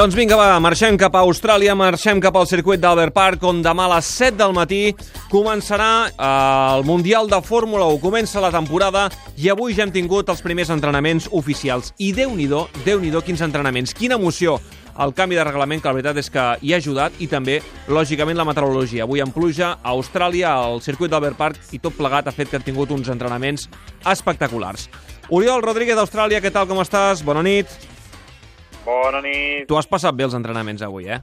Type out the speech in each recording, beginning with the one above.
Doncs vinga, va, marxem cap a Austràlia, marxem cap al circuit d'Albert Park, on demà a les 7 del matí començarà eh, el Mundial de Fórmula 1. Comença la temporada i avui ja hem tingut els primers entrenaments oficials. I déu-n'hi-do, déu nhi déu quins entrenaments, quina emoció el canvi de reglament, que la veritat és que hi ha ajudat, i també, lògicament, la meteorologia. Avui en pluja a Austràlia, al circuit d'Albert Park, i tot plegat ha fet que han tingut uns entrenaments espectaculars. Oriol Rodríguez d'Austràlia, què tal, com estàs? Bona nit. Bona nit. Tu has passat bé els entrenaments avui, eh?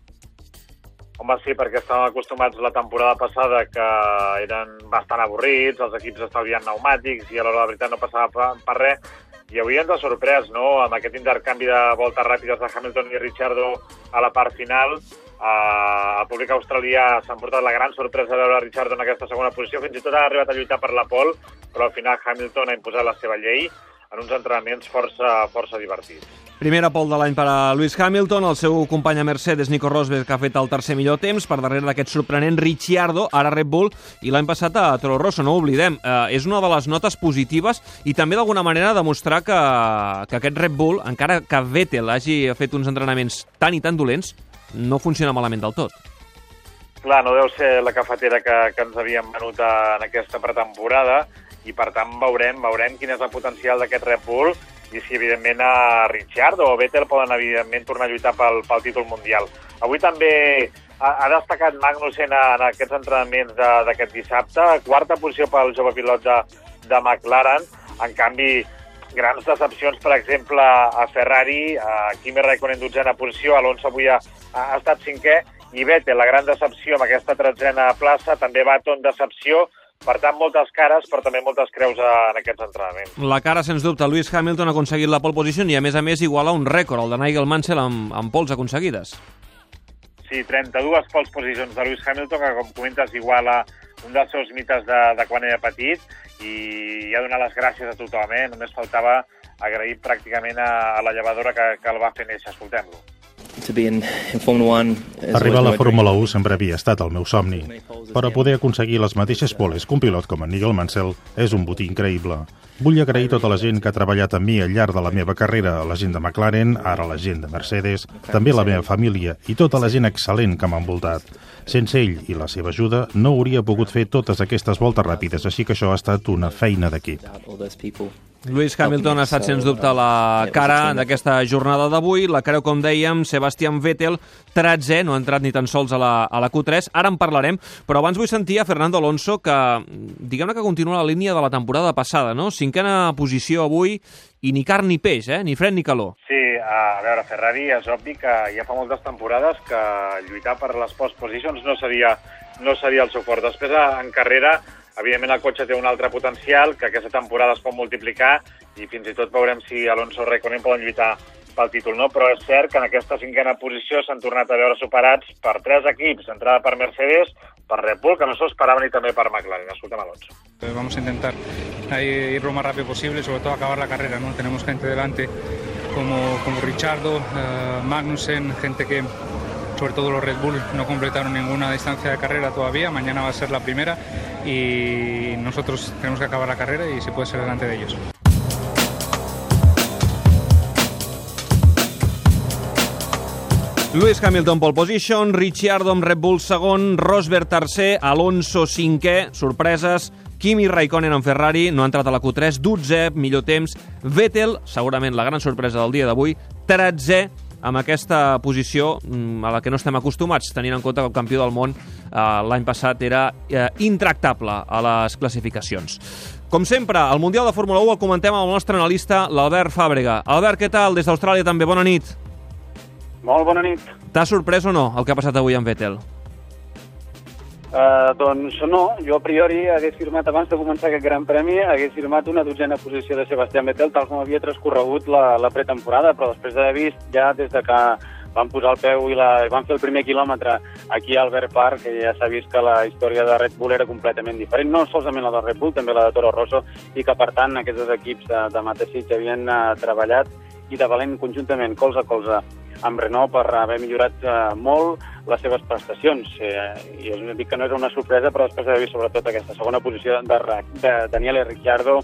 Home, sí, perquè estàvem acostumats la temporada passada que eren bastant avorrits, els equips estalvien pneumàtics i a l'hora de la veritat no passava per, per res. I avui ens ha sorprès, no?, amb aquest intercanvi de voltes ràpides de Hamilton i Ricciardo a la part final. Uh, el públic australià s'ha portat la gran sorpresa de veure Ricciardo en aquesta segona posició, fins i tot ha arribat a lluitar per la pole, però al final Hamilton ha imposat la seva llei en uns entrenaments força, força divertits. Primera pole de l'any per a Lewis Hamilton, el seu company a Mercedes, Nico Rosberg, que ha fet el tercer millor temps, per darrere d'aquest sorprenent Ricciardo, ara Red Bull, i l'any passat a Toro Rosso, no ho oblidem. Eh, és una de les notes positives i també d'alguna manera demostrar que, que aquest Red Bull, encara que Vettel hagi fet uns entrenaments tan i tan dolents, no funciona malament del tot. Clar, no deu ser la cafetera que, que ens havíem venut en aquesta pretemporada, i per tant veurem, veurem quin és el potencial d'aquest Red Bull i si evidentment a Ricciardo. O Vettel poden evidentment tornar a lluitar pel, pel títol mundial. Avui també ha, ha destacat Magnussen en aquests entrenaments d'aquest dissabte, quarta posició pel jove pilot de, de McLaren, en canvi grans decepcions, per exemple, a Ferrari, a Kimi Raikkonen dotzena posició, Alonso avui ha, ha estat cinquè, i Vettel, la gran decepció amb aquesta tretzena plaça, també Baton, decepció, per tant, moltes cares, però també moltes creus en aquests entrenaments. La cara, sens dubte, Lewis Hamilton ha aconseguit la pole position i, a més a més, iguala un rècord, el de Nigel Mansell, amb, amb pols aconseguides. Sí, 32 pols positions de Lewis Hamilton, que, com comentes, iguala un dels seus mites de, de quan era petit, i ha donat les gràcies a tothom, eh? Només faltava agrair pràcticament a, a la llevadora que, que el va fer néixer. Escoltem-lo. Arribar a la Fórmula 1 sempre havia estat el meu somni, però poder aconseguir les mateixes poles que un pilot com en Nigel Mansell és un botí increïble. Vull agrair tota la gent que ha treballat amb mi al llarg de la meva carrera, la gent de McLaren, ara la gent de Mercedes, també la meva família i tota la gent excel·lent que m'ha envoltat. Sense ell i la seva ajuda no hauria pogut fer totes aquestes voltes ràpides, així que això ha estat una feina d'equip. Lewis Hamilton ha estat, sens dubte, la cara d'aquesta jornada d'avui. La creu, com dèiem, Sebastian Vettel, 13, no ha entrat ni tan sols a la, a la Q3. Ara en parlarem, però abans vull sentir a Fernando Alonso, que diguem-ne que continua la línia de la temporada passada, no? Cinquena posició avui i ni carn ni peix, eh? Ni fred ni calor. Sí, a veure, Ferrari és obvi que ja fa moltes temporades que lluitar per les post positions no seria, no seria el seu fort. Després, en carrera, Evidentment, el cotxe té un altre potencial que aquesta temporada es pot multiplicar i fins i tot veurem si Alonso i poden lluitar pel títol, no? Però és cert que en aquesta cinquena posició s'han tornat a veure superats per tres equips, entrada per Mercedes, per Red Bull, que no s'ho esperaven, i també per McLaren. Escoltem Alonso. Vamos a intentar ir lo más rápido posible, sobre todo acabar la carrera, ¿no? Tenemos gente delante como, como Richardo, uh, Magnussen, gente que sobre todo los Red Bull no completaron ninguna distancia de carrera todavía, mañana va a ser la primera y nosotros tenemos que acabar la carrera y se puede ser delante de ellos. Lewis Hamilton pole position, Ricciardo amb Red Bull segon, Rosberg tercer, Alonso cinquè, sorpreses, Kimi Raikkonen en Ferrari, no ha entrat a la Q3, 12, millor temps, Vettel, segurament la gran sorpresa del dia d'avui, 13, amb aquesta posició mm, a la que no estem acostumats, tenint en compte que el campió del món eh, l'any passat era eh, intractable a les classificacions. Com sempre, el Mundial de Fórmula 1 el comentem amb el nostre analista, l'Albert Fàbrega. Albert, què tal? Des d'Austràlia també, bona nit. Molt bona nit. T'ha sorprès o no el que ha passat avui amb Vettel? Uh, doncs no, jo a priori hagués firmat abans de començar aquest Gran Premi, hagués firmat una dotzena posició de Sebastián Vettel tal com havia transcorregut la, la pretemporada, però després d'haver vist ja des de que van posar el peu i la, van fer el primer quilòmetre aquí a Albert Park, que ja s'ha vist que la història de Red Bull era completament diferent, no solament la de Red Bull, també la de Toro Rosso, i que per tant aquests dos equips de, de Matesich havien uh, treballat i de valent conjuntament, colze a colze, amb Renault per haver millorat eh, molt les seves prestacions. Eh, I us dic que no és una sorpresa, però després d'haver vist sobretot aquesta segona posició de, de Daniele Ricciardo,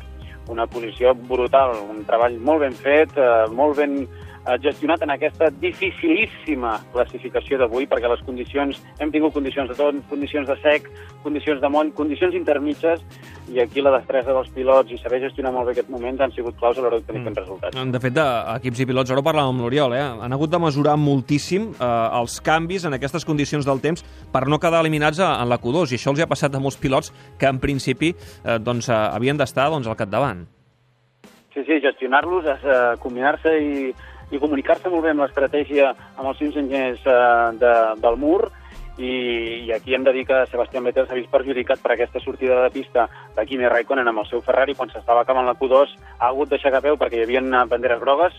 una posició brutal, un treball molt ben fet, eh, molt ben gestionat en aquesta dificilíssima classificació d'avui, perquè les condicions, hem tingut condicions de tot, condicions de sec, condicions de moll, condicions intermitges, i aquí la destresa dels pilots i saber gestionar molt bé aquests moments han sigut claus a l'hora d'obtenir mm. resultats. De fet, d'equips i pilots, ara ho parlàvem amb l'Oriol, eh? han hagut de mesurar moltíssim eh, els canvis en aquestes condicions del temps per no quedar eliminats en la Q2, i això els ha passat a molts pilots que en principi eh, doncs, eh, havien d'estar doncs, al capdavant. Sí, sí, gestionar-los, eh, combinar-se i, i comunicar-se molt bé amb l'estratègia amb els cinc enginyers eh, de, del mur, i, i aquí hem de dir que Sebastián Vettel s'ha vist perjudicat per aquesta sortida de pista de Kimi Raikkonen amb el seu Ferrari quan s'estava acabant la Q2 ha hagut d'aixecar peu perquè hi havia banderes grogues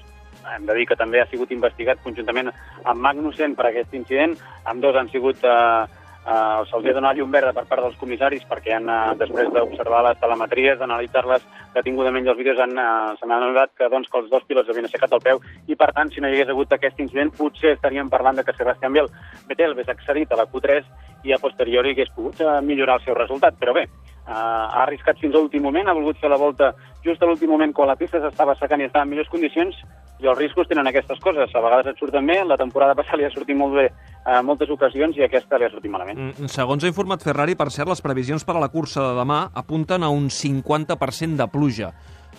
hem de dir que també ha sigut investigat conjuntament amb Magnussen per aquest incident. Amb dos han sigut eh, eh, se'ls ha donat llum verda per part dels comissaris perquè han, eh, després d'observar les telemetries, d'analitzar-les detingudament els vídeos, han, eh, se n'han adonat que, doncs, que els dos pilots havien aixecat el peu i, per tant, si no hi hagués hagut aquest incident, potser estaríem parlant de que Sebastián Vettel, Vettel hagués accedit a la Q3 i a posteriori hagués pogut eh, millorar el seu resultat. Però bé, Uh, ha arriscat fins a l'últim moment, ha volgut fer la volta just a l'últim moment quan la pista s'estava secant i estava en millors condicions i els riscos tenen aquestes coses. A vegades et surten bé, la temporada passada li ha sortit molt bé en moltes ocasions i aquesta li ha sortit malament. Mm, segons ha informat Ferrari, per cert, les previsions per a la cursa de demà apunten a un 50% de pluja.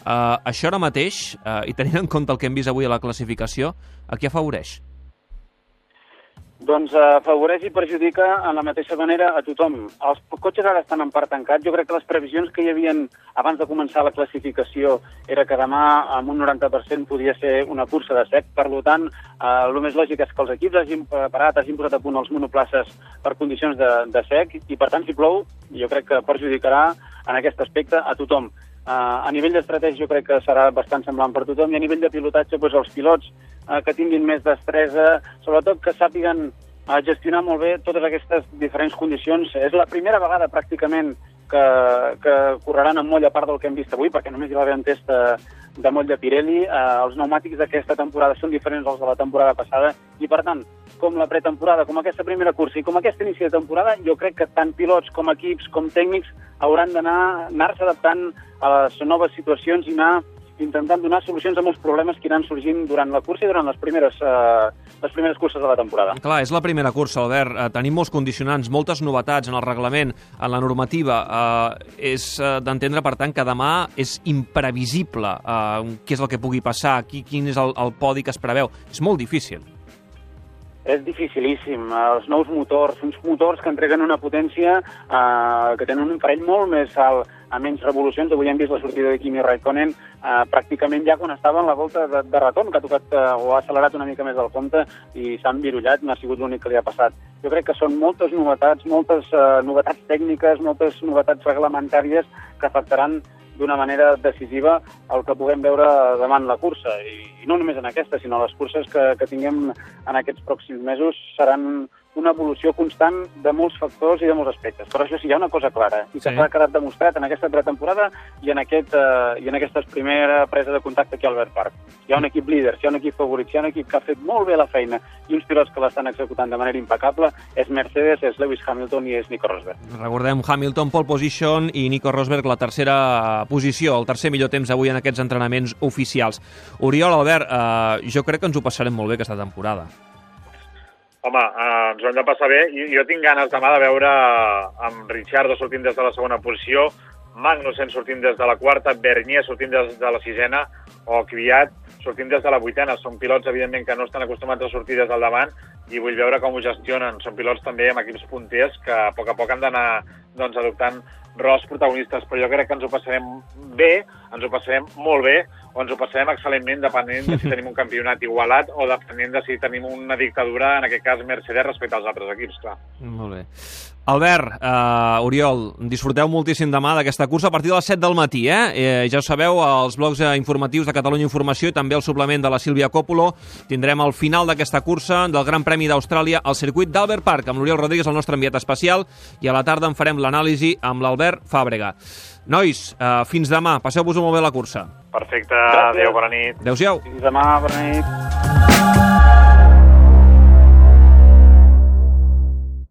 Uh, això ara mateix, uh, i tenint en compte el que hem vist avui a la classificació, a qui afavoreix? Doncs eh, afavoreix i perjudica en la mateixa manera a tothom. Els cotxes ara estan en part tancats. Jo crec que les previsions que hi havien abans de començar la classificació era que demà amb un 90% podia ser una cursa de sec. Per tant, eh, el més lògic és que els equips hagin preparat, hagin posat a punt els monoplaces per condicions de, de sec i, per tant, si plou, jo crec que perjudicarà en aquest aspecte a tothom. Uh, a nivell d'estratègia jo crec que serà bastant semblant per tothom i a nivell de pilotatge doncs, els pilots uh, que tinguin més destresa, sobretot que sàpiguen uh, gestionar molt bé totes aquestes diferents condicions. És la primera vegada pràcticament que, que correran amb moll a part del que hem vist avui, perquè només hi va haver un test de moll de Pirelli. Uh, els pneumàtics d'aquesta temporada són diferents dels de la temporada passada i, per tant, com la pretemporada, com aquesta primera cursa i com aquest inici de temporada, jo crec que tant pilots com equips com tècnics hauran d'anar anar-se adaptant a les noves situacions i anar intentant donar solucions a molts problemes que aniran sorgint durant la cursa i durant les primeres, eh, les primeres curses de la temporada. Clar, és la primera cursa, Albert. Eh, tenim molts condicionants, moltes novetats en el reglament, en la normativa. Eh, és eh, d'entendre, per tant, que demà és imprevisible eh, què és el que pugui passar, qui, quin és el, el podi que es preveu. És molt difícil. És dificilíssim. Els nous motors, uns motors que entreguen una potència eh, que tenen un parell molt més alt, a menys revolucions. Avui hem vist la sortida de Kimi Raikkonen eh, pràcticament ja quan estava en la volta de, de retorn, que ha tocat eh, o ha accelerat una mica més del compte i s'ha envirullat, no ha sigut l'únic que li ha passat. Jo crec que són moltes novetats, moltes eh, novetats tècniques, moltes novetats reglamentàries que afectaran d'una manera decisiva el que puguem veure davant la cursa. I, i no només en aquesta, sinó les curses que, que tinguem en aquests pròxims mesos seran una evolució constant de molts factors i de molts aspectes. Però això sí, hi ha una cosa clara, i que s'ha quedat demostrat en aquesta pretemporada i en, aquest, uh, i en aquesta primera presa de contacte aquí al Albert Park. Hi ha un equip líder, hi ha un equip favorit, hi ha un equip que ha fet molt bé la feina i uns pilots que l'estan executant de manera impecable, és Mercedes, és Lewis Hamilton i és Nico Rosberg. Recordem Hamilton, pole position i Nico Rosberg la tercera posició, el tercer millor temps avui en aquests entrenaments oficials. Oriol, Albert, eh, jo crec que ens ho passarem molt bé aquesta temporada. Home, eh, ens ho hem de passar bé. Jo, jo tinc ganes demà de veure amb Ricciardo sortint des de la segona posició, Magnussen sortint des de la quarta, Bernier sortint des de la sisena o Kvyat sortint des de la vuitena. Són pilots, evidentment, que no estan acostumats a sortir des del davant i vull veure com ho gestionen. Són pilots també amb equips punters que a poc a poc han d'anar doncs, adoptant rols protagonistes, però jo crec que ens ho passarem bé, ens ho passarem molt bé, o ens ho passarem excel·lentment depenent de si tenim un campionat igualat o depenent de si tenim una dictadura, en aquest cas Mercedes, respecte als altres equips, clar. Molt bé. Albert, uh, Oriol, disfruteu moltíssim demà d'aquesta cursa a partir de les 7 del matí, eh? eh ja ho sabeu, els blocs eh, informatius de Catalunya Informació i també el suplement de la Sílvia Còpolo. Tindrem el final d'aquesta cursa del Gran Premi d'Austràlia al circuit d'Albert Park, amb l'Oriol Rodríguez, el nostre enviat especial, i a la tarda en farem l'anàlisi amb l'Albert Fàbrega. Nois, uh, fins demà. Passeu-vos molt bé la cursa. Perfecte. Gràcies. Adéu, bona nit. Adéu-siau. Fins demà, bona nit.